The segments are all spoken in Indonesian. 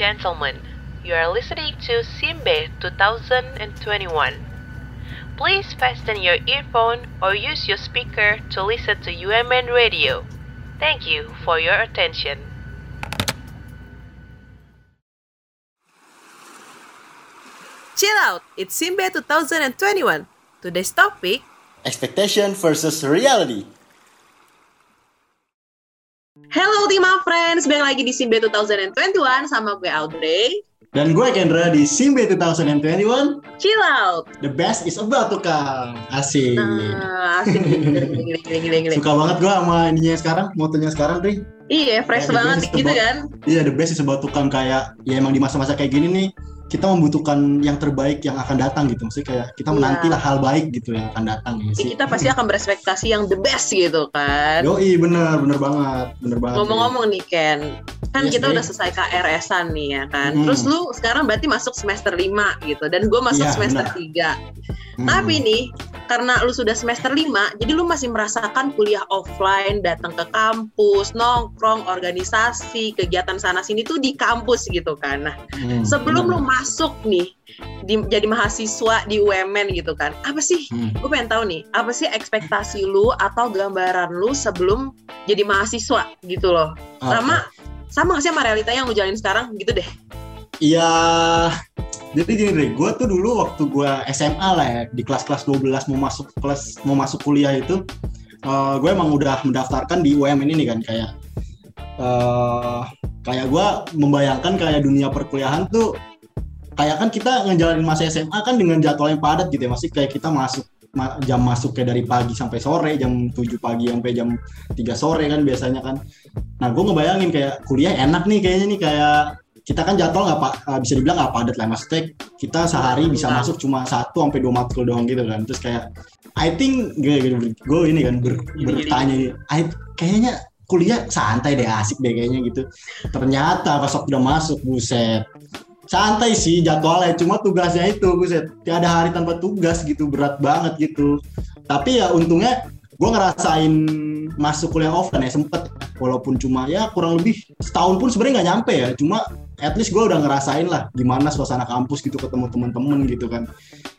Ladies and gentlemen, you are listening to Simbe 2021. Please fasten your earphone or use your speaker to listen to UMN Radio. Thank you for your attention. Chill out, it's Simbe 2021. Today's topic Expectation versus reality. Hello Ultima Friends, balik lagi di Simbe 2021 sama gue Audrey. Dan gue Kendra di Simbe 2021. Chill out. The best is about to come. Asik. Nah, asik gile, gile, gile, gile, gile. Suka banget gue sama ininya sekarang, motonya sekarang, Tri. Iya, fresh Ya, banget gitu about- kan. Iya, the best is about to come kayak ya emang di masa-masa kayak gini nih kita membutuhkan yang terbaik yang akan datang gitu. Maksudnya kayak kita Iya. menantilah hal baik gitu yang akan datang ya Jadi sih. kita pasti akan berespektasi yang the best gitu kan. Yoi, bener, bener banget, bener banget. Ngomong-ngomong nih Ken, kan Yes, kita Dre. udah selesai KRS-an nih ya kan. Hmm. Terus lu sekarang berarti masuk semester 5 gitu dan gue masuk Iya, semester benar. 3. Hmm. Tapi nih, karena lu sudah semester 5, jadi lu masih merasakan kuliah offline, datang ke kampus, nongkrong, organisasi, kegiatan sana sini tuh di kampus gitu kan. Nah, Hmm, sebelum bener, lu masuk nih di, jadi mahasiswa di UMN gitu kan. Apa sih? Hmm. Gue pengen tahu nih, apa sih ekspektasi lu atau gambaran lu sebelum jadi mahasiswa gitu loh. Oke. Sama sama gak sih sama realita yang lu jalanin sekarang gitu deh. Iya, jadi gini deh, gue tuh dulu waktu gue SMA lah ya, di kelas-kelas 12 mau masuk kelas mau masuk kuliah itu, gue emang udah mendaftarkan di UMN ini kan kayak, eh kayak gue membayangkan kayak dunia perkuliahan tuh, kayak kan kita ngejalanin masa SMA kan dengan jadwal yang padat gitu ya, masih kayak kita masuk ma- jam masuk kayak dari pagi sampai sore, jam 7 pagi sampai jam 3 sore kan biasanya kan. Nah, gue ngebayangin kayak kuliah enak nih kayaknya nih kayak kita kan jadwal nggak pak bisa dibilang nggak padat lah. Maksudnya kita sehari bisa Nah. masuk cuma satu sampai dua matkul doang gitu kan. Terus kayak I think gue gue ini kan ber- bertanya I, kayaknya kuliah santai deh asik deh kayaknya gitu. Ternyata pas waktu udah masuk buset. Santai sih jadwalnya cuma tugasnya itu buset. Tiada hari tanpa tugas gitu berat banget gitu. Tapi ya untungnya gue ngerasain masuk kuliah offline ya sempet. Walaupun cuma ya kurang lebih setahun pun sebenarnya nggak nyampe ya. Cuma at least gue udah ngerasain lah gimana suasana kampus gitu ketemu temen-temen gitu kan.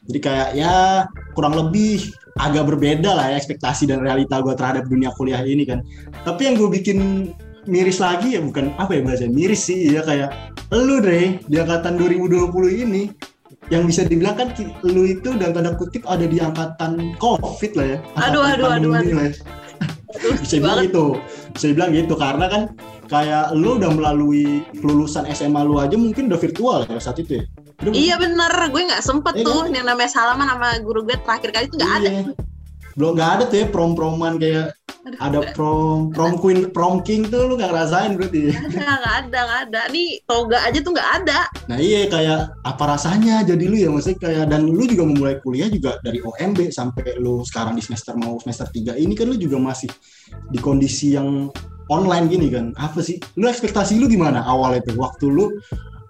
Jadi kayak ya kurang lebih agak berbeda lah ya ekspektasi dan realita gue terhadap dunia kuliah ini kan. Tapi yang gue bikin miris lagi ya bukan apa ya bahasa miris sih. Ya kayak lu deh di angkatan 2020 ini yang bisa dibilang kan lu itu dalam tanda kutip ada di angkatan covid lah ya Aduh, Angkatan aduh, aduh, aduh. lah ya. Aduh, bisa bilang gitu bisa dibilang gitu karena kan kayak lu udah melalui kelulusan SMA lu aja mungkin udah virtual ya saat itu ya Udah Iya bener, gue nggak sempet Iya tuh kan? yang namanya salaman sama guru gue terakhir kali itu nggak ada. Iya. belum nggak ada tuh ya prom proman kayak Aduh, ada prom prom queen prom king tuh lu nggak ngerasain berarti nggak nggak ada nggak ada. Nih toga aja tuh nggak ada. Nah iya kayak apa rasanya jadi lu ya maksudnya kayak dan lu juga memulai kuliah juga dari OMB sampai lu sekarang di semester mau semester 3 ini kan lu juga masih di kondisi yang online gini kan. Apa sih? Lu ekspektasi lu gimana awal itu waktu lu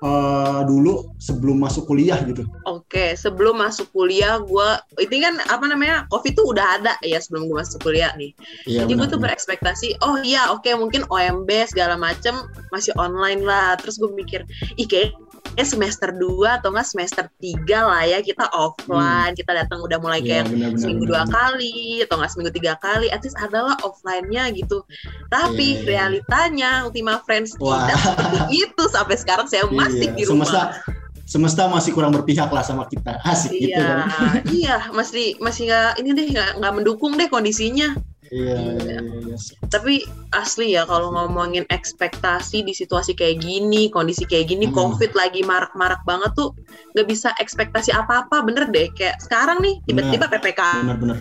eh, dulu sebelum masuk kuliah gitu. Oke, sebelum masuk kuliah gue, ini kan apa namanya, covid tuh udah ada ya sebelum gue masuk kuliah nih. Iya Jadi gue tuh berekspektasi, oh iya oke mungkin OMB segala macem masih online lah. Terus gue mikir, ih kayaknya semester 2 atau enggak semester 3 lah ya kita offline, kita datang udah mulai Iya, kayak benar, benar, seminggu benar, dua kali atau enggak seminggu tiga kali, at least adalah offline-nya gitu. Tapi Iya, iya, iya. realitanya Ultima Friends Wah. tidak seperti itu sampai sekarang saya masih Iya, di rumah. Semesta semesta masih kurang berpihak lah sama kita. Asik gitu Iya, kan. iya, masih masih nggak ini deh nggak mendukung deh kondisinya. Iya, Iya. iya, iya. Tapi asli ya kalau ngomongin ekspektasi di situasi kayak gini, kondisi kayak gini, Hmm. covid lagi marak-marak banget tuh nggak bisa ekspektasi apa-apa, bener deh. Kayak sekarang nih tiba-tiba ppkm, Benar-benar.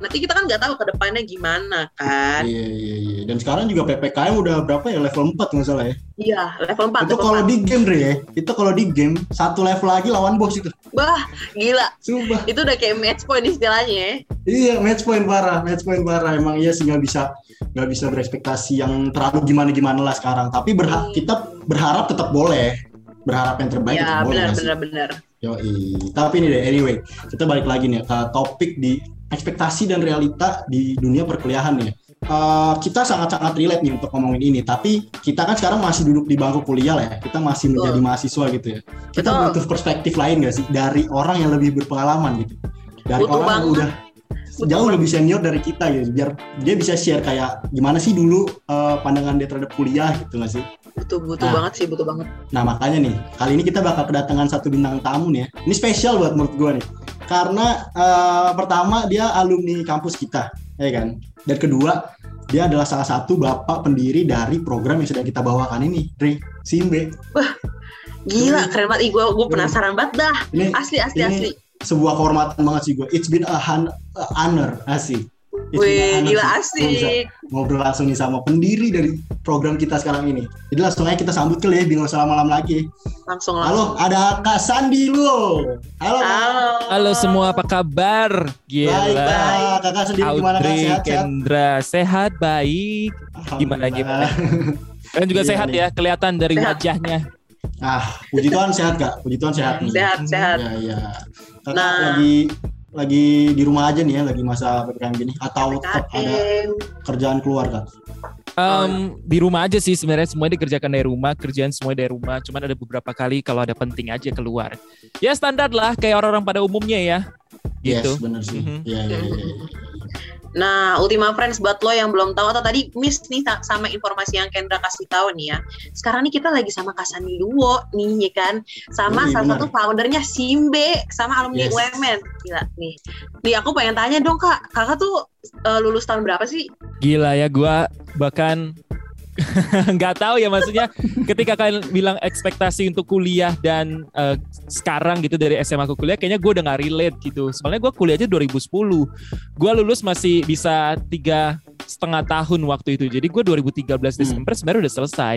nanti kita kan nggak tahu ke depannya gimana kan? Iya, iya, iya. Dan sekarang juga PPKM udah berapa ya? Level 4 nggak salah ya? Iya, level 4 itu kalau 4. di game Dre ya itu kalau di game satu level lagi lawan bos itu Wah, gila. sumpah Itu udah kayak match point istilahnya ya. Iya match point parah match point parah emang iya sih nggak bisa nggak bisa berekspektasi yang terlalu gimana gimana lah sekarang tapi berha- Hmm. kita berharap tetap boleh berharap yang terbaik tetap boleh benar benar benar. Yoi. tapi ini deh anyway kita balik lagi nih ke topik di ekspektasi dan realita di dunia perkuliahan nih uh, kita sangat-sangat relate nih untuk ngomongin ini. Tapi kita kan sekarang masih duduk di bangku kuliah lah ya. Kita masih Betul. menjadi mahasiswa gitu ya. Kita Betul. butuh perspektif lain gak sih dari orang yang lebih berpengalaman gitu. Dari Butuh orang yang banget. udah Betul jauh lebih senior dari kita gitu. Biar dia bisa share kayak gimana sih dulu uh, pandangan dia terhadap kuliah gitu gak sih? butuh butuh Nah. banget sih butuh banget Nah makanya nih, kali ini kita bakal kedatangan satu bintang tamu nih ya. Ini spesial buat menurut gue nih. Karena eh, pertama dia alumni kampus kita, ya kan. Dan kedua, dia adalah salah satu bapak pendiri dari program yang sedang kita bawakan ini, Dre, Simbe. gila Hmm. keren banget gue gue penasaran banget dah Ini asli asli ini asli sebuah kehormatan banget sih gue. It's been a, hun- a honor, asik. Wih honor gila sih. Gua bisa asik ngobrol langsung nih sama pendiri dari program kita sekarang ini. Jadi langsung aja kita sambut kali ya, bingung salah malam lagi. langsung Halo, langsung ada Kak Sandi lu. Halo. Halo Halo semua, apa kabar? Baik, Gila. Kak. Kakak sendiri gimana Kak? Audrey, Sehat, sehat? Kendra, sehat, baik. Gimana, Alhamdulillah. Kalian juga Iya sehat nih. ya, kelihatan dari Sehat. wajahnya. Ah, puji Tuhan sehat Kak. Puji Tuhan sehat nih. sehat sehat Ya, ya. Kakak Nah. lagi lagi di rumah aja nih ya, lagi masa PPKM gini atau tetap ada kerjaan keluar Kak? Em, di rumah aja sih sebenarnya semuanya dikerjakan dari rumah, kerjaan semuanya dari rumah. Cuman ada beberapa kali kalau ada penting aja keluar. Ya standar lah, kayak orang-orang pada umumnya ya. Gitu. Yes, bener sih. Iya, iya, iya. iya. Nah, Ultima Friends buat lo yang belum tahu atau tadi miss nih sa- sama informasi yang Kendra kasih tahu nih ya. Sekarang nih kita lagi sama Kasani Duo nih ya kan. Sama Yoi, salah benar. satu foundernya Simbe sama alumni Yes. UMN. Gila nih. Nih aku pengen tanya dong Kak, Kakak tuh eh, lulus tahun berapa sih? Gila ya, gua bahkan nggak tahu ya maksudnya ketika kalian bilang ekspektasi untuk kuliah dan eh, sekarang gitu dari SMA ke kuliah kayaknya gue udah nggak relate gitu. Soalnya gue kuliah aja 2010 gue lulus masih bisa tiga setengah tahun waktu itu. Jadi gue 2013 Desember sebenarnya udah selesai.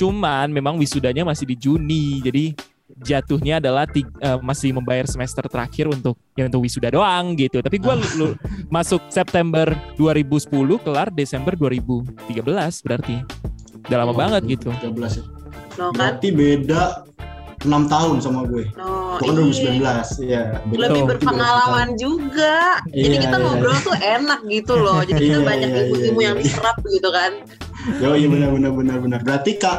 Cuman memang wisudanya masih di Juni. Jadi jatuhnya adalah eh, masih membayar semester terakhir untuk ya untuk wisuda doang gitu tapi gue masuk September 2010 kelar Desember 2013 berarti udah lama Oh, banget gitu 13 ya. No kan? Berarti beda 6 tahun sama gue. Kan iya. 2019. Iya, beda. Lebih Oh, berpengalaman juga. Jadi Iya, kita iya. ngobrol tuh enak gitu loh. Jadi kita Iya, banyak iya, ilmu-ilmu iya, yang iya. diserap gitu kan. Yo, iya benar benar benar benar. Berarti Kak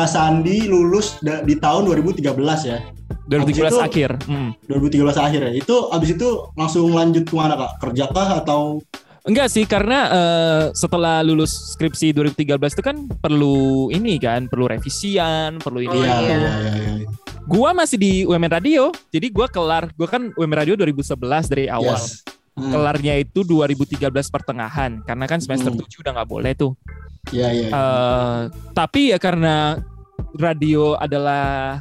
Kak Sandi lulus di tahun 2013 ya. 2013 Habis itu- akhir hmm. 2013 akhir ya. Itu abis itu langsung lanjut ke mana Kak? Kerja kah atau enggak sih karena eh, setelah lulus skripsi 2013 itu kan perlu ini kan perlu revisian perlu ini Oh, Iya, iya. iya, iya, iya. gua masih di UMN Radio jadi gua kelar gua kan UMN Radio 2011 dari awal Yes. Hmm. kelarnya itu 2013 pertengahan karena kan semester Hmm. 7 udah nggak boleh tuh Iya, iya. Eh, tapi ya karena radio adalah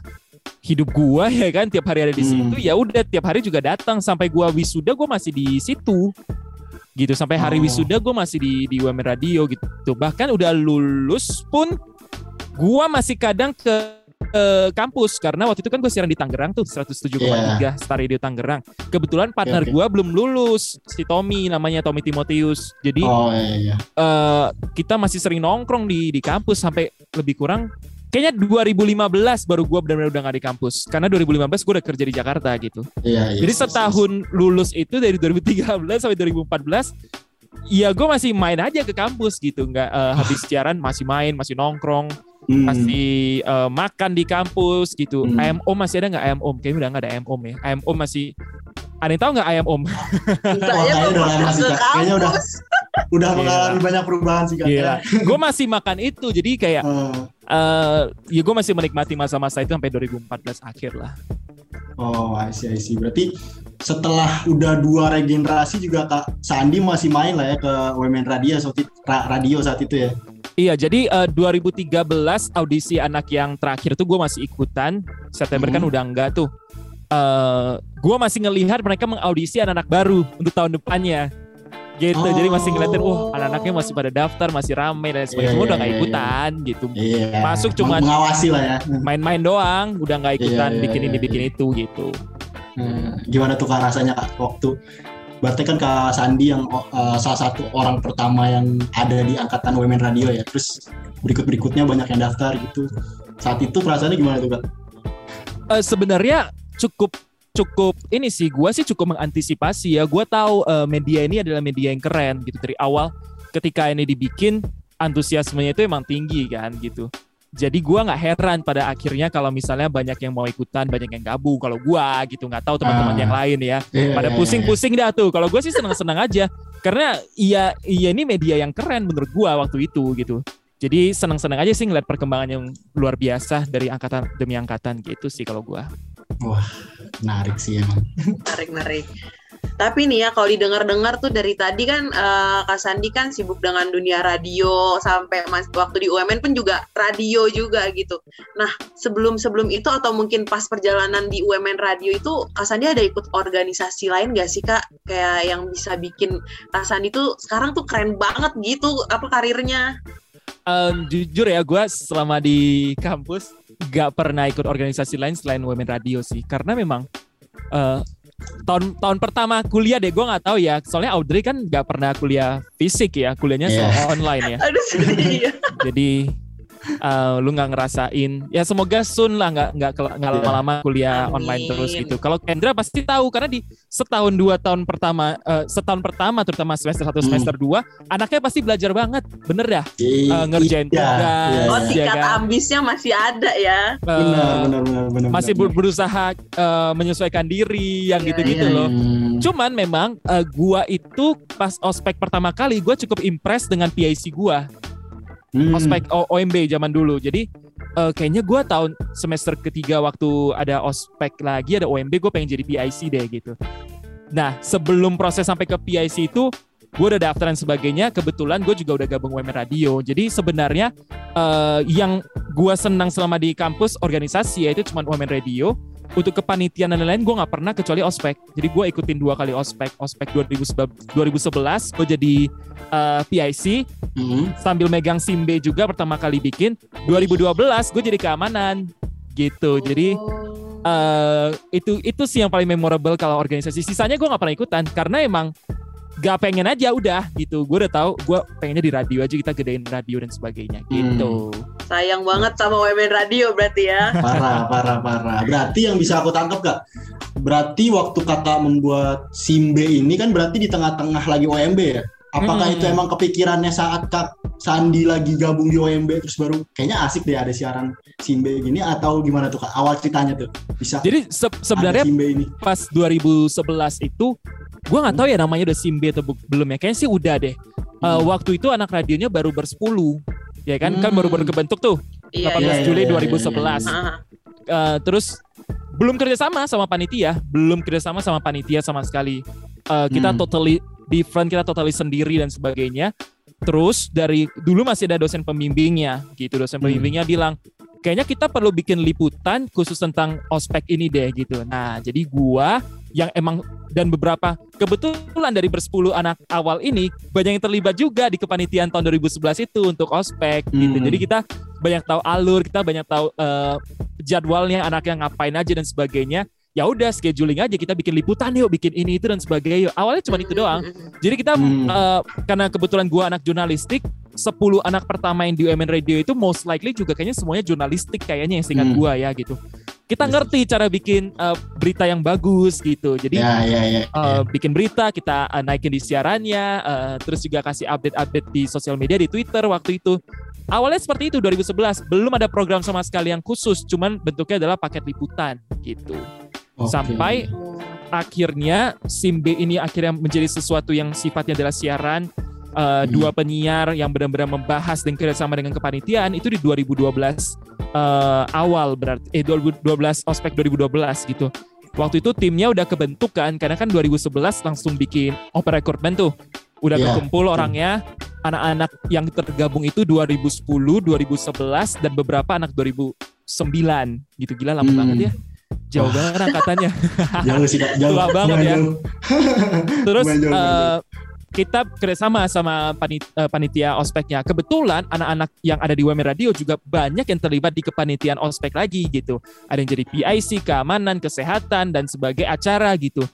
hidup gua ya kan tiap hari ada di Hmm. situ ya udah tiap hari juga datang sampai gua wisuda gua masih di situ gitu sampai hari Oh. wisuda gua masih di di UMN radio gitu bahkan udah lulus pun gua masih kadang ke ke kampus karena waktu itu kan gue siaran di Tangerang tuh 107,3 Star Radio Tangerang. Kebetulan partner oke. gua belum lulus si Tommy namanya Tommy Timotius. Jadi Oh iya iya. eh kita masih sering nongkrong di di kampus sampai lebih kurang kayaknya 2015 baru gua benar-benar udah gak di kampus karena 2015 gue udah kerja di Jakarta gitu. Iya, iya. Jadi setahun lulus itu dari 2013 sampai 2014 ya gue masih main aja ke kampus gitu nggak eh, habis siaran masih main masih nongkrong Hmm. masih eh, makan di kampus gitu Hmm. ayam om masih ada nggak ayam om kayaknya udah nggak ada ayam om ya ayam om masih ada yang tahu nggak ayam om Bisa Wah, aja kayaknya tuh udah udah- Gila. mengalami banyak perubahan sih Kak. Gila. gue masih makan itu jadi kayak Eh, eh ya gue masih menikmati masa-masa itu sampai 2014 akhir lah. Oh, I see, I see. Berarti setelah udah dua regenerasi juga Kak Sandi masih main lah ya ke Women Radio saat itu, ra- radio saat itu ya. Iya, jadi eh, 2013 audisi anak yang terakhir tuh gue masih ikutan. September kan Hmm. udah enggak tuh. Eh gue masih ngelihat mereka mengaudisi anak-anak baru untuk tahun depannya. Gitu, jadi masih ngeliatin, wah Oh. anak-anaknya masih pada daftar, masih rame dan sebagainya. Iya, Semua udah iya, nggak iya, ikutan gitu. Iya. Masuk Meng- mengawasi lah ya. Main-main doang, udah nggak ikutan Iya, iya, bikin iya, ini, bikin iya. itu gitu. Hmm, Gimana tuh Kak rasanya Kak waktu Berarti kan Kak Sandi yang uh, salah satu orang pertama yang ada di angkatan Women Radio ya. Terus berikut-berikutnya banyak yang daftar gitu. Saat itu perasaannya gimana tuh Kak? Eh, sebenarnya cukup cukup ini sih gua sih cukup mengantisipasi ya gua tahu eh, media ini adalah media yang keren gitu dari awal ketika ini dibikin antusiasmenya itu emang tinggi kan gitu. Jadi gua nggak heran pada akhirnya kalau misalnya banyak yang mau ikutan, banyak yang gabung. Kalau gua gitu nggak tahu teman-teman Ah. yang lain ya. Iya, Pada iya, pusing-pusing dah tuh. Kalau gue sih senang-senang aja. Karena iya iya ini media yang keren menurut gua waktu itu gitu. Jadi senang-senang aja sih ngeliat perkembangan yang luar biasa dari angkatan demi angkatan gitu sih kalau gua. Iya. Menarik sih emang. Menarik, menarik. Tapi nih ya kalau didengar-dengar tuh dari tadi kan eh, Kak Sandi kan sibuk dengan dunia radio sampai mas waktu di UMN pun juga radio juga gitu. Nah sebelum sebelum itu atau mungkin pas perjalanan di UMN radio itu Kak Sandi ada ikut organisasi lain gak sih Kak? Kayak yang bisa bikin Kak Sandi tuh sekarang tuh keren banget gitu apa karirnya? Em, jujur ya gue selama di kampus gak pernah ikut organisasi lain selain Women Radio sih. Karena memang eh, tahun tahun pertama kuliah deh gue nggak tahu ya. Soalnya Audrey kan gak pernah kuliah fisik ya, kuliahnya selalu online ya. Jadi eh, lu nggak ngerasain. Ya semoga soon lah nggak nggak nggak Iya. lama-lama kuliah Amin. online terus gitu. Kalau Kendra pasti tahu karena di setahun dua tahun pertama, eh, setahun pertama terutama semester satu Hmm. semester dua, anaknya pasti belajar banget, bener dah. I- Eh, ngerjain iya, tugas. iya, Oh iya. Iya tingkat kan? ambisnya masih ada ya. Eh, Benar, benar, benar, benar. masih benar. ber- berusaha eh, menyesuaikan diri yang Iya, gitu-gitu iya. loh. Hmm. Cuman memang eh, gua itu pas ospek pertama kali gua cukup impress dengan PIC gua. Hmm. ospek O- OMB zaman dulu. Jadi eh, kayaknya gue tahun semester ketiga waktu ada ospek lagi ada OMB gue pengen jadi PIC deh gitu. Nah sebelum proses sampai ke PIC itu gue udah daftar dan sebagainya. Kebetulan gue juga udah gabung WM Radio. Jadi sebenarnya eh, yang gue senang selama di kampus organisasi yaitu cuma WM Radio. Untuk kepanitiaan dan lain-lain gue nggak pernah kecuali ospek. Jadi gue ikutin dua kali ospek. Ospek 2011, 2011 gue jadi eh, PIC Hmm. sambil megang Simbe juga pertama kali bikin 2012 gue jadi keamanan gitu jadi eh itu itu sih yang paling memorable kalau organisasi sisanya gue nggak pernah ikutan karena emang gak pengen aja udah gitu gue udah tahu gue pengennya di radio aja kita gedein radio dan sebagainya gitu sayang banget sama WMN Radio berarti ya. Parah, parah, parah. Berarti yang bisa aku tangkap kak, berarti waktu kakak membuat Simbe ini kan berarti di tengah-tengah lagi OMB ya? Apakah Hmm. itu emang kepikirannya saat kak Sandi lagi gabung di OMB terus baru kayaknya asik deh ada siaran Simbe gini atau gimana tuh kak? Awal ceritanya tuh bisa jadi se- sebenarnya ini. pas 2011 itu gue nggak tahu ya namanya udah Simbe atau belum ya kayaknya sih udah deh Eh, Hmm. waktu itu anak radionya baru bersepuluh ya kan kan Hmm. baru baru kebentuk tuh Iya, 18 iya. iya, Juli iya, 2011 iya, Ah, Eh, terus belum kerjasama sama panitia, belum kerjasama sama panitia sama sekali. Eh, kita Hmm. totally different, kita totally sendiri dan sebagainya. Terus dari dulu masih ada dosen pembimbingnya, gitu. Dosen Hmm. pembimbingnya bilang, kayaknya kita perlu bikin liputan khusus tentang ospek ini deh, gitu. Nah, jadi gua yang emang dan beberapa kebetulan dari bersepuluh anak awal ini banyak yang terlibat juga di kepanitiaan tahun 2011 itu untuk ospek gitu. Hmm. Jadi kita banyak tahu alur, kita banyak tahu eh, jadwalnya anaknya ngapain aja dan sebagainya. Ya udah scheduling aja kita bikin liputan yuk, bikin ini itu dan sebagainya. Yuk. Awalnya cuma itu doang. Jadi kita Hmm. eh, karena kebetulan gua anak jurnalistik, 10 anak pertama yang di UMN Radio itu most likely juga kayaknya semuanya jurnalistik kayaknya yang singkat Hmm. gua ya gitu. Kita ngerti cara bikin eh, berita yang bagus gitu. Jadi Ya, ya, ya. eh, bikin berita kita eh, naikin di siarannya, eh, terus juga kasih update-update di sosial media di Twitter waktu itu. Awalnya seperti itu 2011, belum ada program sama sekali yang khusus, cuman bentuknya adalah paket liputan gitu. Sampai akhirnya Simbe ini akhirnya menjadi sesuatu yang sifatnya adalah siaran uh, Hmm. dua penyiar yang benar-benar membahas dan kerjasama dengan kepanitiaan itu di 2012 uh, awal berarti eh 2012 ospek 2012 gitu. Waktu itu timnya udah kebentuk kan karena kan 2011 langsung bikin opera recordman tuh. Udah Iya, kekumpul orangnya anak-anak yang tergabung itu 2010, 2011 dan beberapa anak 2009 gitu gila lama Hmm. banget ya. Jauh banget angkatannya. Jauh sih kak, jauh. Tua banget ya. Terus jauh, eh, kita kerjasama sama panit- eh, panitia ospeknya. Kebetulan anak-anak yang ada di WM Radio juga banyak yang terlibat di kepanitiaan ospek lagi gitu. Ada yang jadi PIC, keamanan, kesehatan dan sebagai acara gitu.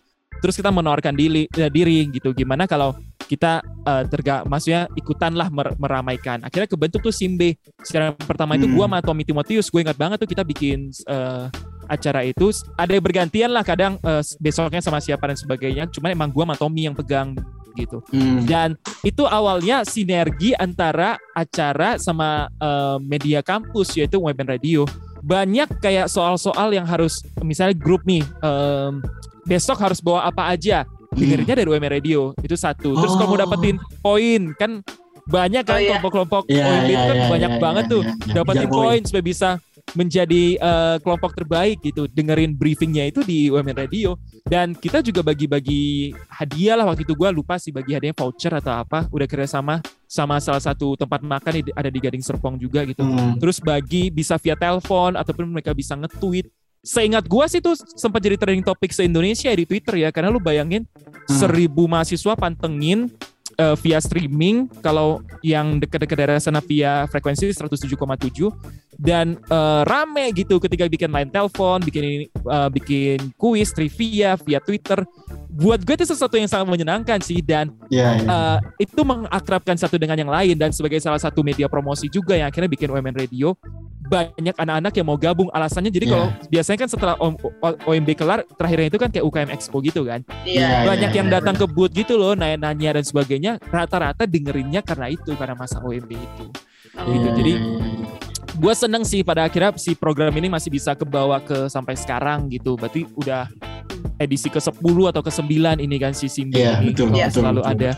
Terus kita menawarkan diri, eh, diri gitu. Gimana kalau kita eh, terga, maksudnya ikutanlah mer- meramaikan. Akhirnya kebentuk tuh Simbe. Sekarang pertama itu Hmm. gua sama Tommy Timotius, gue ingat banget tuh kita bikin eh, acara itu ada yang bergantian lah kadang eh, besoknya sama siapa dan sebagainya cuman emang gua sama Tommy yang pegang gitu. Hmm. Dan itu awalnya sinergi antara acara sama eh, media kampus yaitu web and radio. Banyak kayak soal-soal yang harus misalnya grup nih em, besok harus bawa apa aja. Dengerinnya dari WM Radio. Itu satu. Terus Oh. kamu dapetin poin. Kan banyak kan Oh, iya. kelompok-kelompok Iya, iya, kan iya, banyak iya, banget iya, tuh. iya, iya. dapetin poin supaya bisa menjadi eh, kelompok terbaik gitu. Dengerin briefingnya itu di WMN Radio. Dan kita juga bagi-bagi hadiah lah. Waktu itu gue lupa sih bagi hadiahnya voucher atau apa. Udah kerjasama sama salah satu tempat makan ada di Gading Serpong juga gitu. Hmm. terus bagi bisa via telepon ataupun mereka bisa nge-tweet seingat gua sih tuh sempat jadi trending topik se-Indonesia di Twitter ya karena lu bayangin Hmm. seribu mahasiswa pantengin eh, via streaming kalau yang dekat-dekat daerah sana via frekuensi 107,7 dan eh, rame gitu ketika bikin line telepon, bikin eh, bikin kuis, trivia via Twitter. Buat gue itu sesuatu yang sangat menyenangkan sih dan Iya, iya. uh, itu mengakrabkan satu dengan yang lain dan sebagai salah satu media promosi juga yang akhirnya bikin UMN Radio banyak anak-anak yang mau gabung alasannya jadi Iya. kalau biasanya kan setelah O- O- OMB kelar terakhirnya itu kan kayak UKM Expo gitu kan Iya, Iya. banyak iya, yang iya, datang ke booth gitu loh nanya-nanya dan sebagainya rata-rata dengerinnya karena itu karena masa OMB itu Oh. gitu. Jadi, gue seneng sih pada akhirnya si program ini masih bisa kebawa ke sampai sekarang gitu berarti udah edisi ke 10 atau ke 9 ini kan si Simbi Iya, ini betul, betul, selalu betul. ada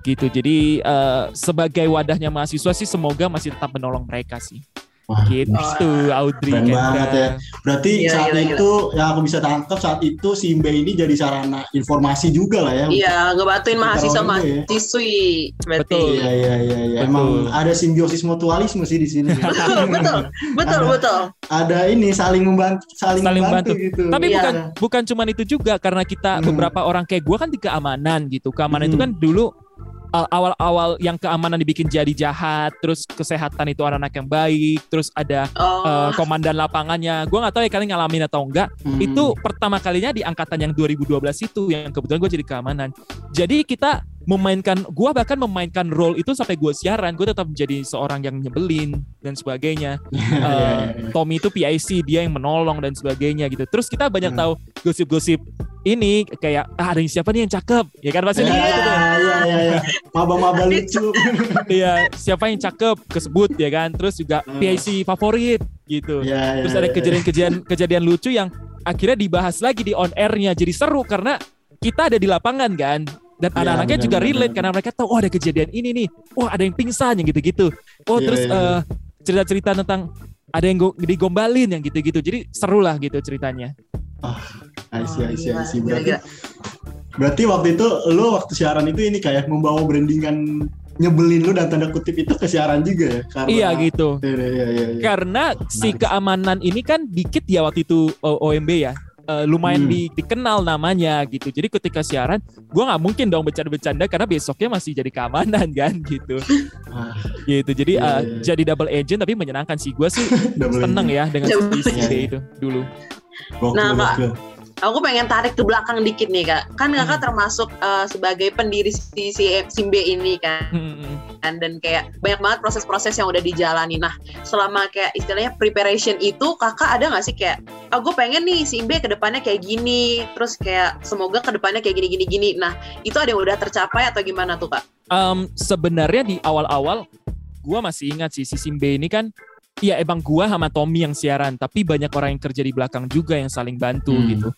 gitu. Jadi eh, sebagai wadahnya mahasiswa sih semoga masih tetap menolong mereka sih. Wah, Gitu. Audrey. Keren banget ya. Berarti Gila, saat gila. itu yang aku bisa tangkap saat itu si Mbe ini jadi sarana informasi juga lah ya. Iya, ngebantuin mahasiswa itu ya. mahasiswi berarti. Betul. Iya iya iya iya. Betul. Emang ada simbiosis mutualisme sih di sini. betul, betul, Ada- betul. ada ini saling membantu saling, Saling membantu bantu. gitu. Tapi Iya. bukan bukan cuman itu juga karena kita Hmm. beberapa orang kayak gue kan di keamanan gitu. Keamanan itu Hmm. kan dulu awal-awal yang keamanan dibikin jadi jahat, terus kesehatan itu anak-anak yang baik, terus ada Oh, uh, komandan lapangannya. Gue nggak tahu ya kalian ngalamin atau enggak. Hmm. itu pertama kalinya di angkatan yang 2012 itu yang kebetulan gue jadi keamanan. Jadi kita memainkan, gue bahkan memainkan role itu sampai gue siaran, gue tetap menjadi seorang yang nyebelin dan sebagainya. Iya. Tommy itu PIC, dia yang menolong dan sebagainya gitu. Terus kita banyak Hmm. tahu gosip-gosip ini kayak ah, ada yang siapa nih yang cakep, ya kan pasti Iya gitu tuh. iya iya iya. Maba-maba lucu. Iya, siapa yang cakep kesebut ya kan. Terus juga Hmm. PIC favorit gitu. Iya iya. Terus ada kejadian-kejadian kejadian lucu yang akhirnya dibahas lagi di on airnya jadi seru karena kita ada di lapangan kan dan Iya, anak-anaknya juga relate karena mereka tahu oh ada kejadian ini nih. Oh ada yang pingsan yang gitu-gitu. Oh Iya, terus iya, iya. eh, cerita-cerita tentang ada yang go- digombalin yang gitu-gitu. Jadi seru lah gitu ceritanya. I see, I see, I see. Gila, Berarti, berarti waktu itu lo waktu siaran itu ini kayak membawa brandingan nyebelin lu dan tanda kutip itu ke siaran juga ya? Karena, iya gitu. Iya, iya, iya, iya. karena si keamanan ini kan dikit ya waktu itu OMB ya Eh, lumayan Hmm. di- dikenal namanya gitu jadi ketika siaran gua nggak mungkin dong bercanda-bercanda karena besoknya masih jadi keamanan kan gitu Ah, gitu jadi Iya, eh, iya. jadi double agent tapi menyenangkan sih gue sih seneng ya dengan agent. ide itu dulu Gokil, Nah, gokil. Aku pengen tarik ke belakang dikit nih kak. Kan kakak Hmm. termasuk eh, sebagai pendiri si, si Simbe ini kan. Hmm, kan dan kayak banyak banget proses-proses yang udah dijalani. Nah, selama kayak istilahnya preparation itu, kakak ada nggak sih kayak, oh gue pengen nih si Imbe ke depannya kayak gini, terus kayak semoga ke depannya kayak gini-gini gini. Nah, itu ada yang udah tercapai atau gimana tuh kak? Em, sebenarnya di awal-awal gue masih ingat sih si Simbe ini kan ya emang gua sama Tommy yang siaran tapi banyak orang yang kerja di belakang juga yang saling bantu Hmm. gitu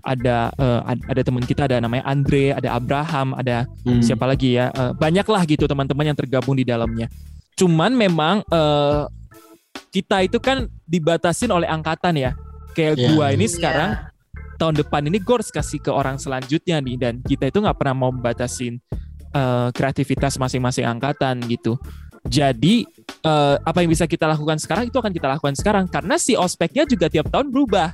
ada ad- ada teman kita ada namanya Andre ada Abraham ada Hmm. siapa lagi ya? Eh, banyak lah gitu teman-teman yang tergabung di dalamnya. Cuman memang eh, kita itu kan dibatasin oleh angkatan ya. Kayak Iya. gua ini Iya. sekarang tahun depan ini gue harus kasih ke orang selanjutnya nih. Dan kita itu nggak pernah mau batasin eh, kreativitas masing-masing angkatan gitu. Jadi eh, apa yang bisa kita lakukan sekarang itu akan kita lakukan sekarang. Karena si ospeknya juga tiap tahun berubah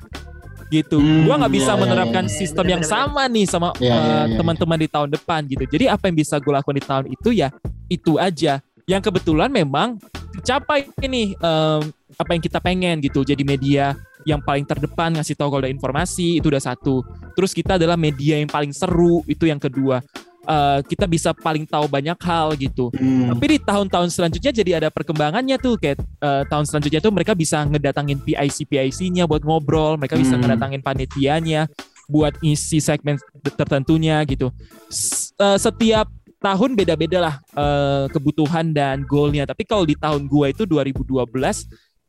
gitu Hmm, gua nggak bisa iya, iya, menerapkan iya. sistem yang Benar-benar. sama nih sama iya. teman-teman di tahun depan gitu jadi apa yang bisa gue lakukan di tahun itu ya itu aja yang kebetulan memang tercapai ini em, apa yang kita pengen gitu jadi media yang paling terdepan ngasih tahu kalau ada informasi itu udah satu terus kita adalah media yang paling seru itu yang kedua Eh, kita bisa paling tahu banyak hal gitu Hmm. tapi di tahun-tahun selanjutnya jadi ada perkembangannya tuh kayak eh, tahun selanjutnya tuh mereka bisa ngedatangin PIC PIC-nya buat ngobrol, mereka bisa Hmm. ngedatangin panitianya buat isi segmen tertentunya gitu. S- eh, setiap tahun beda-beda lah eh, kebutuhan dan goalnya. Tapi kalau di tahun gua itu 2012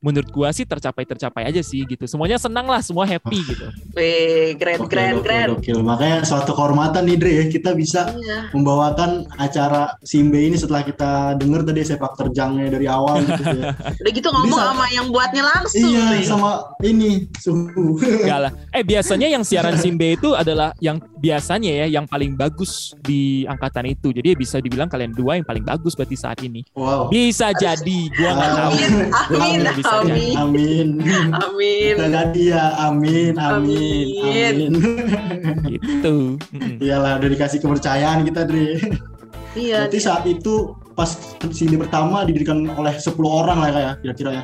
menurut gua sih tercapai-tercapai aja sih gitu. Semuanya senang lah, semua happy gitu. Wih, keren, keren, keren. gokil. Makanya suatu kehormatan nih Dre ya kita bisa Iya. membawakan acara Simbe ini setelah kita denger tadi sepak terjangnya dari awal gitu ya. Udah gitu ngomong Bisa. sama yang buatnya langsung. iya nih. sama ini suhu. Enggak lah. Eh biasanya yang siaran Simbe itu adalah yang biasanya ya yang paling bagus di angkatan itu. Jadi bisa dibilang kalian dua yang paling bagus berarti saat ini. Wow. Bisa jadi, gua nggak tahu. Amin, amin, Bisa. Amin, Amin. amin. Kita jadi ya, amin, amin, Amin. amin. Gitu. Iyalah udah dikasih kepercayaan kita Dre. Iya, Berarti saat itu pas Simbe pertama didirikan oleh 10 orang lah ya kira-kira ya.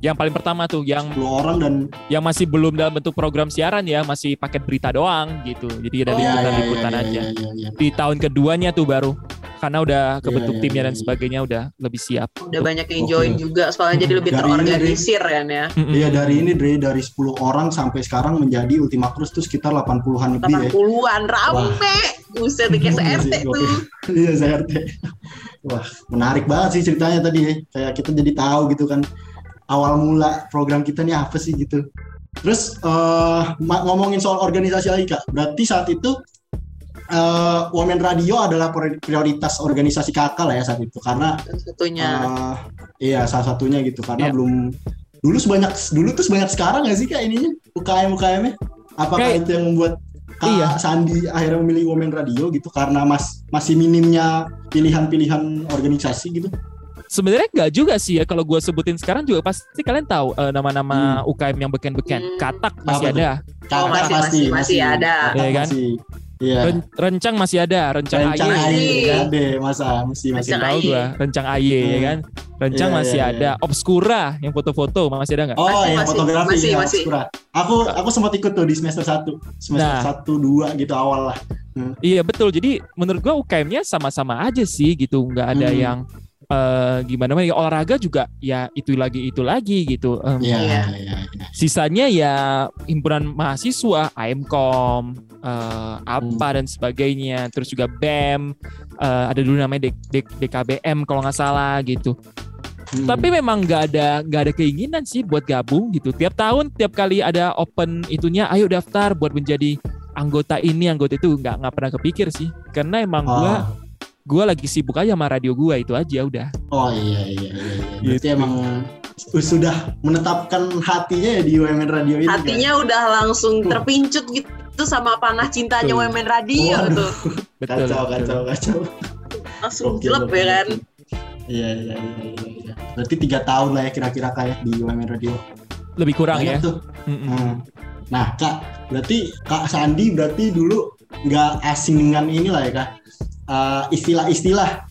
Yang paling pertama tuh yang 10 orang dan yang masih belum dalam bentuk program siaran ya, masih paket berita doang gitu. Jadi ada Oh, iya, liputan-liputan iya, aja. iya, iya, iya. Di tahun keduanya tuh baru karena udah kebentuk Iya, iya, timnya dan iya, iya. sebagainya udah lebih siap. udah banyak yang join juga soalnya jadi lebih Dari ini, terorganisir kan ya. Iya dari ini Dre dari 10 orang sampai sekarang menjadi Ultima Cruz tuh sekitar 80-an lebih ya. 80-an rame. Buset kayak Iya se-RT sih, tuh. Iya saya RT. Wah menarik banget sih ceritanya tadi ya. Kayak kita jadi tahu gitu kan awal mula program kita nih apa sih gitu. Terus ma- ngomongin soal organisasi lagi kak. Berarti saat itu eh Women Radio adalah pri- prioritas organisasi kakak lah ya saat itu karena Satunya. eh, iya salah satunya gitu karena Iya. belum dulu sebanyak dulu tuh sebanyak sekarang nggak sih kak ininya UKM UKM-nya? Apakah Kayak- itu yang membuat Kak Iya. Sandi akhirnya memilih Women Radio gitu karena mas masih minimnya pilihan-pilihan organisasi gitu? Sebenarnya nggak juga sih ya kalau gue sebutin sekarang juga pasti kalian tahu eh, nama-nama UKM yang beken-beken. Hmm. Katak masih ada, Kakak masih- masih- masih ada. Kakak Iya kan? masih. Iya. Ren- Rencang masih ada, Rencang Rencang AY. AY Iya. kan deh masa masih masih Rencang Tahu gua, Rencang AY ya Hmm. kan. Rencang Iya, masih iya, ada, Obscura yang foto-foto masih ada nggak? Oh, Masih, yang masih, fotografi masih, ya, masih. Obscura. Aku aku sempat ikut tuh di semester 1. Semester Nah. 1 2 gitu awal lah. Iya betul. Jadi menurut gua UKM-nya sama-sama aja sih gitu. Nggak ada Hmm. yang eh, gimana ya, olahraga juga ya itu lagi itu lagi gitu. Em, Iya, Iya. iya, iya. Sisanya ya himpunan mahasiswa, AMKOM, eh, apa Hmm. dan sebagainya. Terus juga BEM, eh, ada dulu namanya D- D- DKBM kalau nggak salah gitu. Hmm. Tapi memang nggak ada nggak ada keinginan sih buat gabung gitu. Tiap tahun, tiap kali ada open itunya, ayo daftar buat menjadi anggota ini, anggota itu nggak nggak pernah kepikir sih. Karena emang Oh. gua lagi sibuk aja sama radio gua itu aja udah. Oh iya iya iya. iya. Berarti Gitu. emang sudah menetapkan hatinya ya di UMN Radio ini. kan? Hatinya udah langsung terpincut gitu sama panah cintanya Betul. Women Radio Waduh. tuh. Betul. Kacau betul. kacau kacau. Langsung gokil. ya kan. Iya iya iya iya. iya. Berarti tiga tahun lah ya kira-kira kayak di UMN Radio. Lebih kurang Banyak ya. tuh. Mm-mm. Hmm. Nah kak, berarti kak Sandi berarti dulu nggak asing dengan inilah ya kak. Eh, istilah-istilah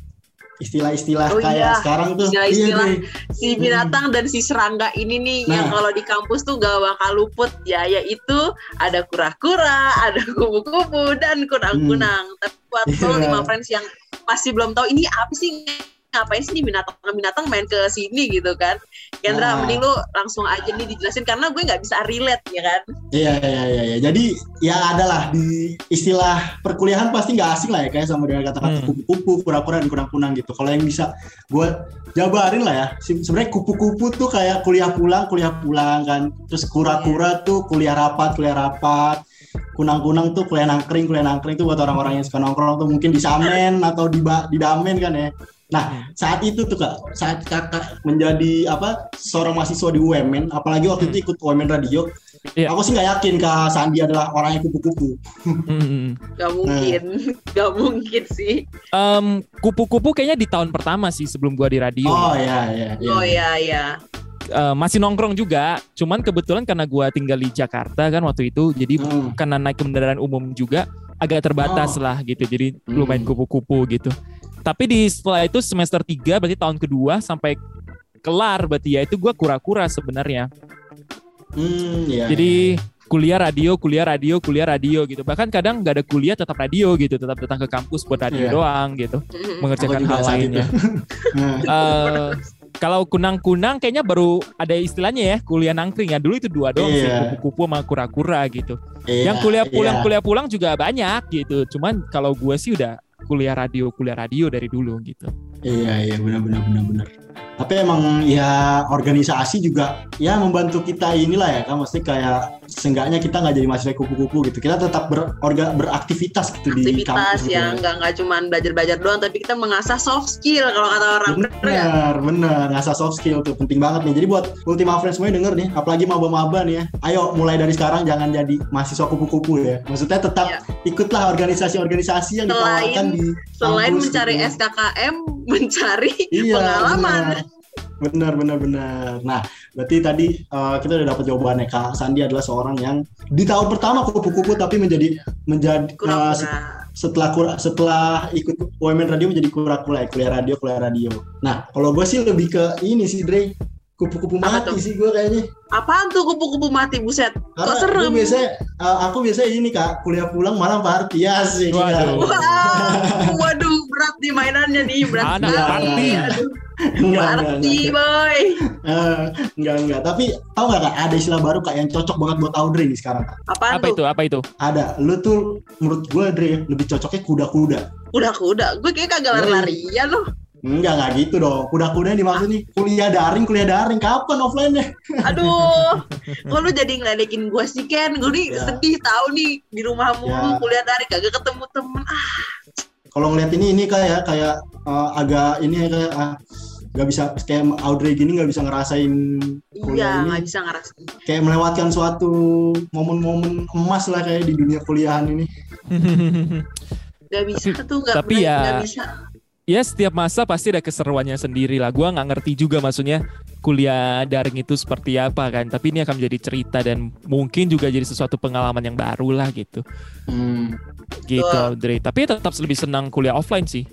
istilah-istilah Oh kayak iya, sekarang tuh istilah-istilah. Iya, Dre. Si binatang dan si serangga ini nih yang Nah. kalau di kampus tuh gak bakal luput ya yaitu ada kura-kura, ada kupu-kupu dan kunang-kunang. Tapi buat lo Iya. lima friends yang masih belum tahu ini apa sih ngapain sih nih binatang-binatang main ke sini gitu kan. Kendra, Nah. mending lu langsung aja nih dijelasin karena gue nggak bisa relate ya kan. Iya iya iya iya. Jadi ya adalah di istilah perkuliahan pasti nggak asing lah ya kayak sama dengan kata-kata Hmm. kupu-kupu, kura-kura dan kunang-kunang gitu. Kalau yang bisa gue jabarin lah ya. Se- Sebenarnya kupu-kupu tuh kayak kuliah pulang, kuliah pulang kan. Terus kura-kura tuh kuliah rapat, kuliah rapat. Kunang-kunang tuh kuliah nangkring, kuliah nangkring tuh buat orang-orang yang suka nongkrong tuh mungkin di samen atau di ba- di damen kan ya. Nah, saat itu tuh kak, saat kakak menjadi apa seorang mahasiswa di UMN, apalagi waktu itu ikut UMN Radio, Iya. aku sih nggak yakin kak Sandi adalah orang yang kupu-kupu. Mm-mm. Gak mungkin, gak mungkin sih. Em, kupu-kupu kayaknya di tahun pertama sih sebelum gua di radio. Oh iya iya. iya. Oh iya iya. Eh, masih nongkrong juga. Cuman kebetulan karena gua tinggal di Jakarta kan waktu itu, jadi Hmm. karena naik kendaraan umum juga agak terbatas Oh. lah gitu. Jadi Hmm. lumayan kupu-kupu gitu. Tapi di setelah itu semester 3 berarti tahun kedua sampai kelar berarti ya itu gua kura-kura sebenarnya. Hmm, iya. Jadi kuliah radio, kuliah radio, kuliah radio gitu. Bahkan kadang nggak ada kuliah tetap radio gitu, tetap datang ke kampus buat radio Iya. doang gitu, mengerjakan hal lainnya. Nah, Eh, kalau kunang-kunang kayaknya baru ada istilahnya ya kuliah nangkring ya dulu itu dua doang sih Iya. kupu-kupu sama kura-kura gitu iya, yang kuliah pulang iya. kuliah pulang juga banyak gitu cuman kalau gue sih udah kuliah radio kuliah radio dari dulu gitu. Iya iya benar benar benar benar. Tapi emang ya organisasi juga ya membantu kita inilah ya kan mesti kayak seenggaknya kita nggak jadi mahasiswa kupu-kupu gitu. Kita tetap berorga beraktivitas gitu di aktivitas kampus gitu ya nggak nggak cuma belajar belajar doang tapi kita mengasah soft skill kalau kata orang bener nggak? Bener, bener. Ngasah soft skill tuh penting banget nih. Jadi buat Ultima Friends semuanya denger nih, apalagi maba-maba nih ya. Ayo mulai dari sekarang jangan jadi mahasiswa kupu-kupu ya. Maksudnya tetap Iya. ikutlah organisasi-organisasi yang Selain- ditawarkan di selain kampus mencari gitu. SKKM mencari Iya, pengalaman. Bener, bener, bener. Nah, berarti tadi uh, kita udah dapat jawabannya. Kak Sandi adalah seorang yang di tahun pertama kupu-kupu tapi menjadi menjadi uh, se- kura-kura setelah kura- setelah ikut UMN radio menjadi kura-kura ya, kuliah radio kuliah radio. Nah kalau gue sih lebih ke ini sih Dre kupu-kupu mati tuh? sih gue kayaknya. apaan tuh kupu-kupu mati buset Karena kok serem gue biasanya uh, aku biasanya ini kak kuliah pulang malam party ya sih. Waduh. Wow, waduh berat nih mainannya nih berat Anak sekali. party. Enggak, enggak, party enggak. boy Eh, enggak, enggak. Tapi tau gak kak ada istilah baru kak yang cocok banget buat Audrey nih sekarang kak. apaan Apa tuh itu? Apa itu? Ada. Lu tuh menurut gue Dre lebih cocoknya kuda-kuda. udah kuda gue kayak kagak lari-larian loh Enggak, enggak gitu dong. Kuda-kuda yang dimaksud nih kuliah daring, kuliah daring. Kapan offline-nya? aduh kok lu jadi ngeledekin gue sih Ken gue nih Ya. sedih tahu nih di rumah mulu Ya. kuliah dari kagak ketemu temen ah Kalau ngeliat ini, ini kayak kayak uh, agak ini ya kayak ah, nggak bisa kayak Audrey gini nggak bisa ngerasain iya kuliah ini. nggak bisa ngerasain Kayak melewatkan suatu momen-momen emas lah kayak di dunia kuliahan ini. nggak bisa tuh nggak tapi nggak- ya- nggak bisa ya setiap masa pasti ada keseruannya sendiri lah. Gua nggak ngerti juga maksudnya kuliah daring itu seperti apa kan. Tapi ini akan menjadi cerita dan mungkin juga jadi sesuatu pengalaman yang baru lah gitu. Hmm, Gitu. Dre. Tapi tetap lebih senang kuliah offline sih.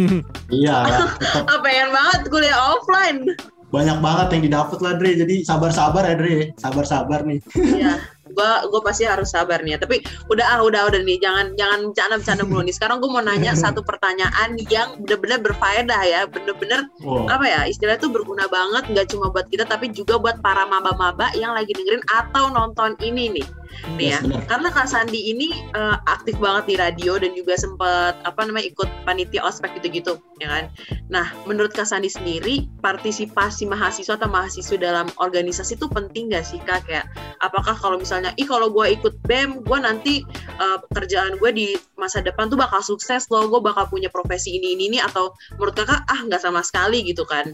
iya, ah, pengen banget kuliah offline banyak banget yang didapat lah Dre. Jadi sabar-sabar ya Dre, sabar-sabar nih. Iya, gua gua pasti harus sabar nih. ya. Tapi udah ah udah udah nih, jangan jangan bercanda bercanda mulu nih. Sekarang gua mau nanya satu pertanyaan yang bener-bener berfaedah ya, bener-bener Wow. apa ya istilahnya tuh berguna banget, nggak cuma buat kita tapi juga buat para maba-maba yang lagi dengerin atau nonton ini nih. Nih ya, Yes, bener. karena Kak Sandi ini eh, aktif banget di radio dan juga sempat apa namanya ikut panitia ospek gitu-gitu, ya kan? Nah, menurut Kak Sandi sendiri, partisipasi mahasiswa atau mahasiswa dalam organisasi itu penting gak sih Kak? Kayak apakah kalau misalnya, ih kalau gue ikut BEM, gue nanti eh, pekerjaan gue di masa depan tuh bakal sukses loh, gue bakal punya profesi ini ini ini atau menurut kakak ah nggak sama sekali gitu kan?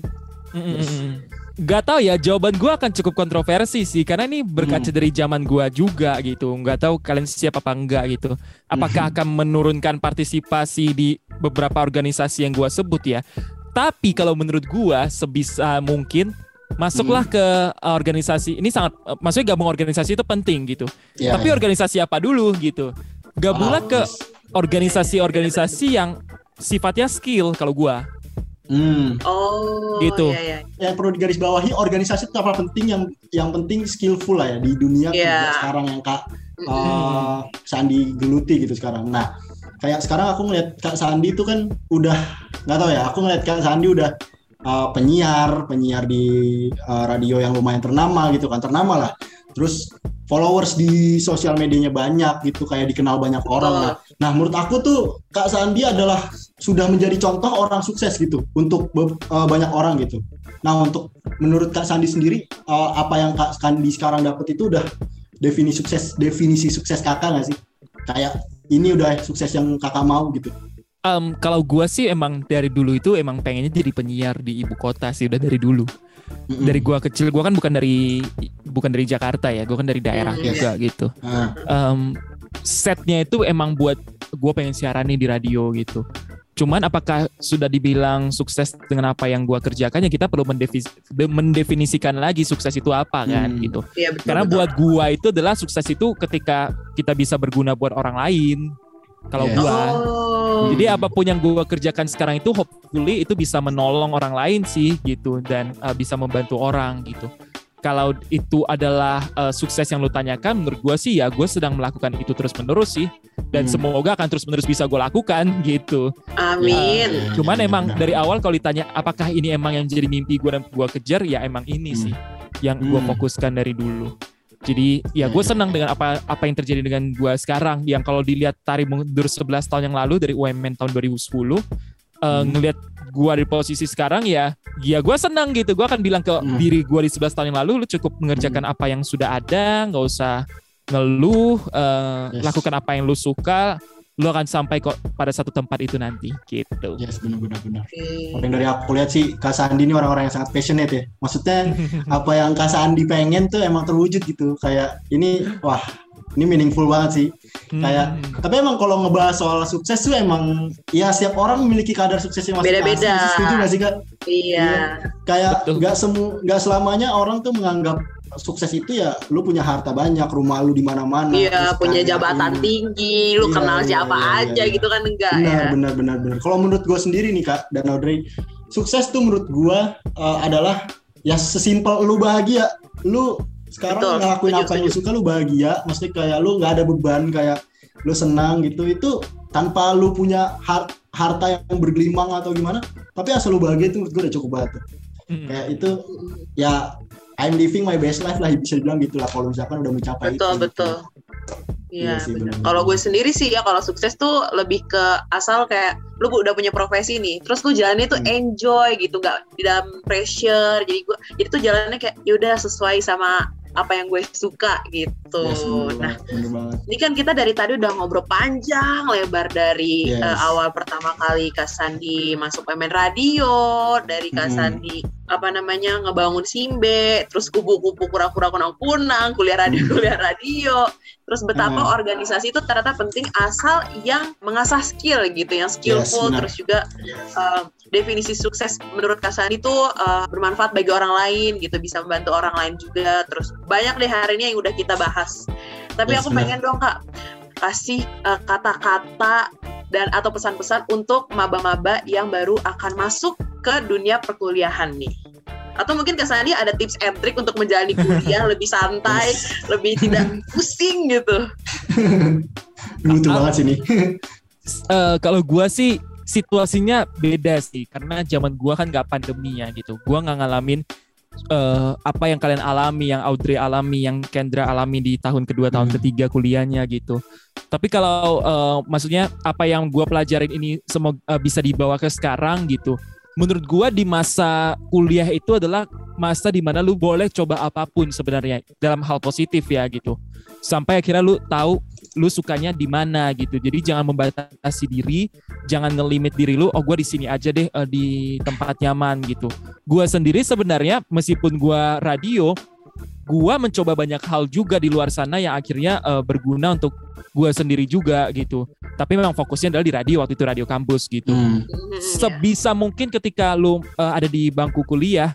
Mm-mm. Gak tau ya jawaban gua akan cukup kontroversi sih karena ini berkaca Hmm. dari zaman gua juga gitu. Nggak tahu kalian siap apa enggak gitu. Apakah akan menurunkan partisipasi di beberapa organisasi yang gua sebut ya? Tapi kalau menurut gua sebisa mungkin masuklah ke uh, organisasi ini sangat uh, maksudnya gabung organisasi itu penting gitu. Ya, tapi organisasi apa dulu gitu? Gabunglah Ah, ke yes. organisasi-organisasi yang sifatnya skill kalau gua Hmm. Oh, Gitu. iya, iya. yang perlu digarisbawahi organisasi itu apa penting yang yang penting skillful lah ya di dunia Iya. kerja sekarang yang kak Mm-mm. uh, Sandi geluti gitu sekarang. Nah kayak sekarang aku ngeliat kak Sandi itu kan udah nggak tahu ya aku ngeliat kak Sandi udah uh, penyiar penyiar di uh, radio yang lumayan ternama gitu kan ternama lah. Terus followers di sosial medianya banyak gitu kayak dikenal banyak orang. Nah, nah menurut aku tuh kak Sandi adalah sudah menjadi contoh orang sukses gitu untuk uh, banyak orang gitu. Nah untuk menurut Kak Sandi sendiri uh, apa yang Kak Sandi sekarang dapat itu udah definisi sukses definisi sukses kakak nggak sih? Kayak ini udah sukses yang kakak mau gitu. Em, kalau gua sih emang dari dulu itu emang pengennya jadi penyiar di ibu kota sih udah dari dulu. Mm-mm. Dari gua kecil gua kan bukan dari bukan dari Jakarta ya, gua kan dari daerah Hmm, juga gitu. Ah, Em, setnya itu emang buat gua pengen siaran nih di radio gitu. Cuman apakah sudah dibilang sukses dengan apa yang gua kerjakan ya kita perlu mendefi- de- mendefinisikan lagi sukses itu apa kan Hmm. gitu. Iya, betul, Karena betul. buat gua itu adalah sukses itu ketika kita bisa berguna buat orang lain. Kalau Yes. gua Oh. jadi apa pun yang gue kerjakan sekarang itu hopefully itu bisa menolong orang lain sih gitu dan uh, bisa membantu orang gitu. Kalau itu adalah uh, sukses yang lu tanyakan, menurut gue sih ya gue sedang melakukan itu terus menerus sih dan Hmm. semoga akan terus menerus bisa gue lakukan gitu. Amin. Ya, Cuman emang benar. dari awal kalau ditanya apakah ini emang yang jadi mimpi gue dan gue kejar ya emang ini Hmm. sih yang gue Hmm. fokuskan dari dulu. Jadi ya gue Hmm. senang dengan apa apa yang terjadi dengan gue sekarang. Yang kalau dilihat tarik mundur 11 tahun yang lalu dari UMN tahun 2010, eh, Hmm. ngelihat gue di posisi sekarang ya, ya gue senang gitu. Gue akan bilang ke Hmm. diri gue di 11 tahun yang lalu, lu cukup mengerjakan apa yang sudah ada, nggak usah ngeluh, eh, Yes. lakukan apa yang lu suka, lu akan sampai kok pada satu tempat itu nanti gitu. Yes, benar-benar benar. Yang dari aku lihat sih Kak Sandi ini orang-orang yang sangat passionate ya. Maksudnya apa yang Kak Sandi pengen tuh emang terwujud gitu. Kayak ini wah, ini meaningful banget sih. Kayak Hmm. tapi emang kalau ngebahas soal sukses tuh emang ya setiap orang memiliki kadar suksesnya masing-masing. Beda-beda. Setuju gak sih Kak? Iya. Kayak Betul. nggak semu nggak selamanya orang tuh menganggap sukses itu ya lu punya harta banyak, rumah lu di mana-mana. Iya, punya jabatan ini. tinggi, lu Iya, kenal iya, siapa iya, iya, aja iya. gitu kan enggak benar, ya. benar benar benar kalau menurut gue sendiri nih kak dan Audrey sukses tuh menurut gue uh, adalah ya sesimpel lu bahagia lu sekarang Betul, ngelakuin setuju, apa yang lu suka lu bahagia maksudnya kayak lu nggak ada beban kayak lu senang gitu itu tanpa lu punya har- harta yang bergelimang atau gimana tapi asal lu bahagia itu menurut gue udah cukup banget tuh. Hmm. kayak itu ya I'm living my best life lah bisa dibilang gitu lah kalau misalkan udah mencapai Betul, itu gitu. betul. Iya, Iya benar. Kalau gue sendiri sih ya kalau sukses tuh lebih ke asal kayak lu udah punya profesi nih, terus lu jalannya tuh Hmm. enjoy gitu, nggak di dalam pressure. Jadi gue, jadi tuh jalannya kayak yaudah sesuai sama apa yang gue suka gitu. Yes, bener nah, bener banget. ini kan kita dari tadi udah ngobrol panjang lebar dari Yes. eh, awal pertama kali Kak Sandi masuk pemain radio, dari Kak Mhm. Apa namanya ngebangun Simbe, terus kupu-kupu kura-kura kunang-kunang, kuliah radio kuliah radio, terus betapa Mhm. organisasi itu ternyata penting asal yang mengasah skill gitu, yang skillful, benar. terus juga eh, definisi sukses menurut Kak Sandi itu eh, bermanfaat bagi orang lain gitu, bisa membantu orang lain juga, terus banyak deh hari ini yang udah kita bahas. Tapi Yes, aku benar. pengen dong Kak kasih eh, kata-kata dan atau pesan-pesan untuk maba-maba yang baru akan masuk ke dunia perkuliahan nih. Atau mungkin Kak Sandi ada tips and trick untuk menjalani kuliah lebih santai, lebih tidak pusing gitu. Butuh banget sih nih. Eh, kalau gua sih situasinya beda sih karena zaman gua kan nggak pandemi ya gitu. Gua nggak ngalamin eh, apa yang kalian alami, yang Audrey alami, yang Kendra alami di tahun kedua, tahun Hmm. ketiga kuliahnya gitu. Tapi kalau eh, maksudnya apa yang gua pelajarin ini semoga eh, bisa dibawa ke sekarang gitu. Menurut gua di masa kuliah itu adalah masa di mana lu boleh coba apa pun sebenarnya dalam hal positif ya gitu. Sampai akhirnya lu tahu lu sukanya di mana gitu. Jadi jangan membatasi diri, jangan ngelimit diri lu. Oh gue di sini aja deh eh, di tempat nyaman gitu. Gua sendiri sebenarnya meskipun gua radio, gua mencoba banyak hal juga di luar sana yang akhirnya eh, berguna untuk gua sendiri juga gitu. Tapi memang fokusnya adalah di radio waktu itu radio kampus gitu Hmm. Sebisa mungkin ketika lu uh, ada di bangku kuliah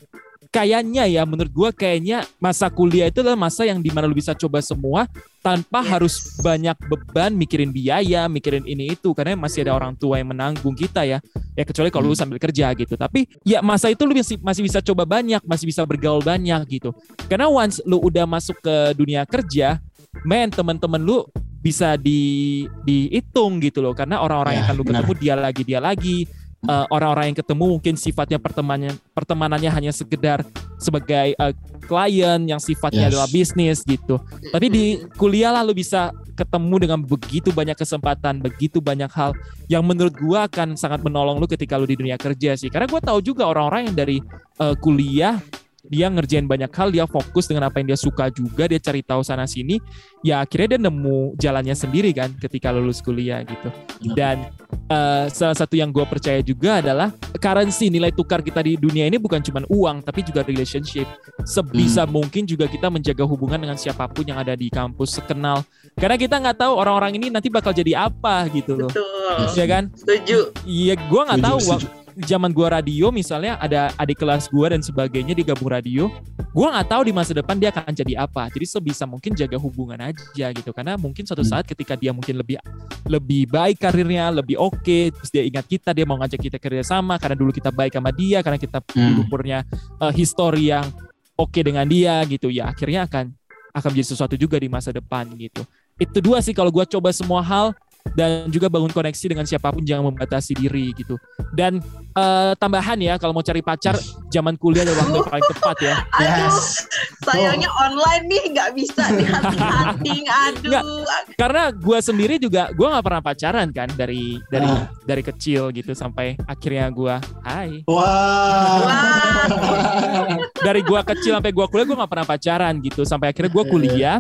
kayaknya ya menurut gua kayaknya masa kuliah itu adalah masa yang di mana lu bisa coba semua tanpa Yes. harus banyak beban mikirin biaya mikirin ini itu karena masih ada orang tua yang menanggung kita ya ya kecuali kalau lu Hmm. sambil kerja gitu tapi ya masa itu lu masih masih bisa coba banyak masih bisa bergaul banyak gitu karena once lu udah masuk ke dunia kerja men teman-teman lu bisa di dihitung gitu loh. Karena orang-orang yang Ya, akan lu benar. ketemu dia lagi dia lagi. Eh, orang-orang yang ketemu mungkin sifatnya pertemanannya pertemanannya hanya sekedar sebagai eh, klien yang sifatnya Yes. adalah bisnis gitu. Tapi di kuliah lah lu bisa ketemu dengan begitu banyak kesempatan begitu banyak hal yang menurut gua akan sangat menolong lu ketika lu di dunia kerja sih. Karena gua tahu juga orang-orang yang dari eh, kuliah dia ngerjain banyak hal dia fokus dengan apa yang dia suka juga dia cari tahu sana sini. Ya akhirnya dia nemu jalannya sendiri kan ketika lulus kuliah gitu. Dan eh, salah satu yang gue percaya juga adalah currency nilai tukar kita di dunia ini bukan cuma uang tapi juga relationship. Sebisa mungkin juga kita menjaga hubungan dengan siapa pun yang ada di kampus sekenal. Karena kita nggak tahu orang-orang ini nanti bakal jadi apa gitu loh. Betul. ya kan? Setuju. iya gue nggak tahu. setuju. Zaman gua radio misalnya ada adik kelas gua dan sebagainya digabung radio gua nggak tahu di masa depan dia akan jadi apa jadi sebisa mungkin jaga hubungan aja gitu karena mungkin suatu Hmm. saat ketika dia mungkin lebih lebih baik karirnya lebih oke terus dia ingat kita dia mau ngajak kita kerja sama karena dulu kita baik sama dia karena kita Hmm. dulu punya eh, histori yang oke dengan dia gitu ya akhirnya akan akan menjadi sesuatu juga di masa depan gitu itu dua sih kalau gua coba semua hal dan juga bangun koneksi dengan siapa pun jangan membatasi diri gitu. Dan eh, tambahan ya kalau mau cari pacar zaman kuliah adalah waktu yang paling tepat ya. Aduh, Yes. sayangnya online nih nggak bisa di hunting Nggak. Aduh, Karena gue sendiri juga gue nggak pernah pacaran kan dari dari Ah. dari kecil gitu sampai akhirnya gue hai Wah. Wah. dari gua kecil sampai gua kuliah gua nggak pernah pacaran gitu sampai akhirnya gua kuliah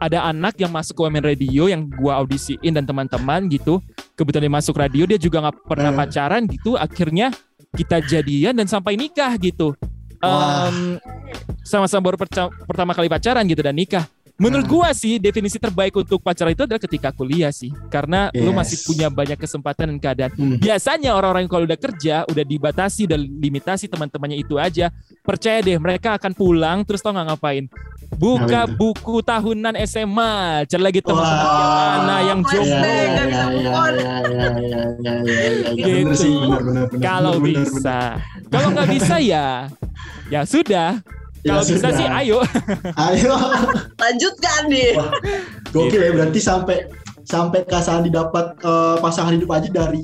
ada anak yang masuk ke Women Radio yang gua audisiin dan teman-teman gitu kebetulan dia masuk radio dia juga nggak pernah Eh. pacaran gitu akhirnya kita jadian dan sampai nikah gitu. Em, sama-sama baru pertama kali pacaran gitu dan nikah Menurut gua sih definisi terbaik untuk pacaran itu adalah ketika kuliah sih. Karena lu Yes. masih punya banyak kesempatan dan keadaan. Hmm. biasanya orang-orang yang kalau udah kerja udah dibatasi dan limitasi teman-temannya itu aja percaya deh mereka akan pulang terus tau nggak ngapain? Buka tuh? buku tahunan SMA cari lagi teman-teman yang mana yang jomblo. Gitu. kalau bisa. kalau nggak bisa ya ya sudah Ya kalau bisa sudah. sih ayo Ayo. lanjutkan nih. Wah, Gokil ya berarti sampai sampai Kak Sandi dapat eh, pasangan hidup aja dari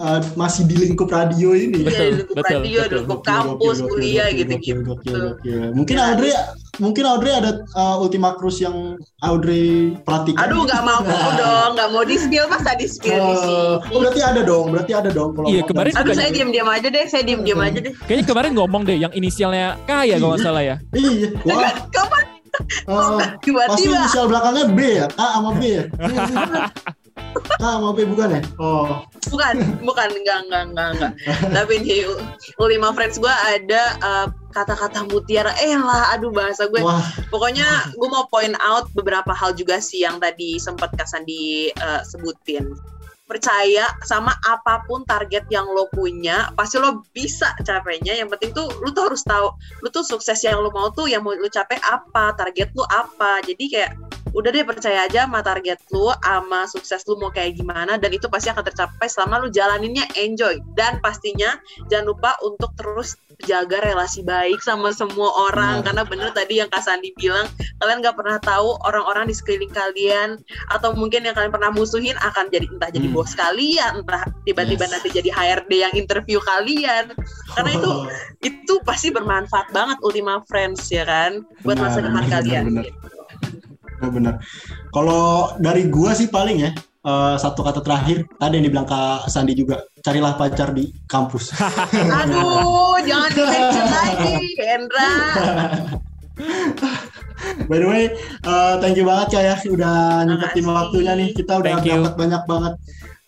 eh, masih di lingkup radio ini. Betul, Iya, lingkup betul, radio, betul. lingkup Gokil, kampus, gokil, kuliah gokil, gitu-gitu. gokil, gokil, gokil. Mungkin Ya. Audrey mungkin Audrey ada uh, Ultima Cruz yang Audrey perhatikan. Aduh, nggak mau dong, nggak mau di spill masa di spill di Eh, sini. oh, berarti ada dong, berarti ada dong kalau Iya, kemarin Aduh, saya diam-diam aja deh, saya diam-diam aja deh. kayaknya kemarin ngomong deh yang inisialnya K ya kalau nggak salah ya Iya, wah. Kapan pasti tiba-tiba? inisial belakangnya B ya? A sama B ya? A sama B bukan ya? Oh, Bukan, bukan, enggak, enggak, enggak, enggak. Tapi di Ultima Friends gue ada eh, kata-kata mutiara. Eh lah, aduh bahasa gue. wah, Pokoknya gue mau point out beberapa hal juga sih yang tadi sempat Kasan disebutin. Percaya sama apa pun target yang lo punya, pasti lo bisa capainya. Yang penting tuh lo tuh harus tahu, lo tuh sukses yang lo mau tuh yang mau lo capai apa, target lo apa. Jadi kayak udah deh percaya aja sama target lu, sama sukses lu mau kayak gimana dan itu pasti akan tercapai selama lu jalaninnya enjoy. Dan pastinya jangan lupa untuk terus jaga relasi baik sama semua orang karena bener tadi yang Kak Sandi bilang kalian nggak pernah tahu orang-orang di sekeliling kalian atau mungkin yang kalian pernah musuhin akan jadi entah jadi Hmm. bos kalian entah tiba-tiba Yes. nanti jadi HRD yang interview kalian karena itu itu pasti bermanfaat banget Ultima Friends ya kan buat Benar, masa depan benar, kalian benar. Benar. Kalau dari gua sih paling ya eh, satu kata terakhir tadi yang dibilang Kak Sandi juga carilah pacar di kampus. aduh jangan di lagi Hendra By the way, eh, thank you banget Kak ya udah nyempetin waktunya nih. Kita udah dapat banyak banget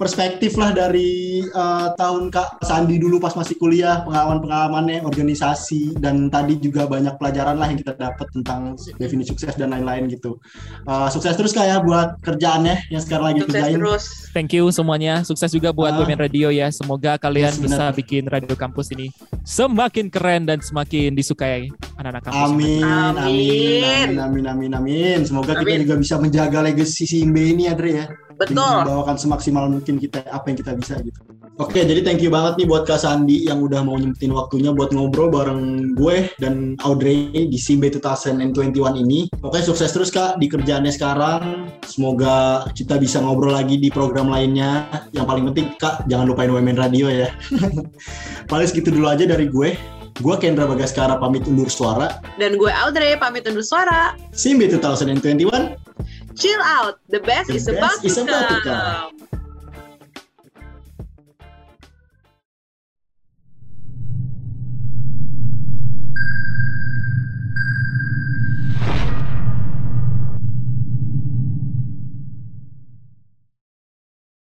perspektif lah dari eh, tahun Kak Sandi dulu pas masih kuliah, pengalaman-pengalamannya, organisasi dan tadi juga banyak pelajaran lah yang kita dapat tentang definisi sukses dan lain-lain gitu. Eh, sukses terus Kak ya buat kerjaannya yang sekarang lagi sukses kerjain. terus Thank you semuanya. Sukses juga buat. Women Radio ya. Semoga kalian Yes, bisa bikin radio kampus ini semakin keren dan semakin disukai anak-anak kampus. Amin, amin, Amin. amin, amin, amin, amin. Semoga kita Amin. juga bisa menjaga legacy Simbe ini ya, Dre ya. Betul Membawakan semaksimal mungkin kita apa yang kita bisa gitu. Oke, jadi thank you banget nih buat Kak Sandi yang udah mau nyempetin waktunya buat ngobrol bareng gue dan Audrey di Simbe 2021 ini. Oke, sukses terus Kak di kerjaannya sekarang. Semoga kita bisa ngobrol lagi di program lainnya. Yang paling penting Kak, jangan lupain Women Radio ya. paling segitu dulu aja dari gue. Gue Kendra Bagaskara pamit undur suara. dan gue Audrey pamit undur suara Simbe 2021. Chill out. The best The is best about is to about to come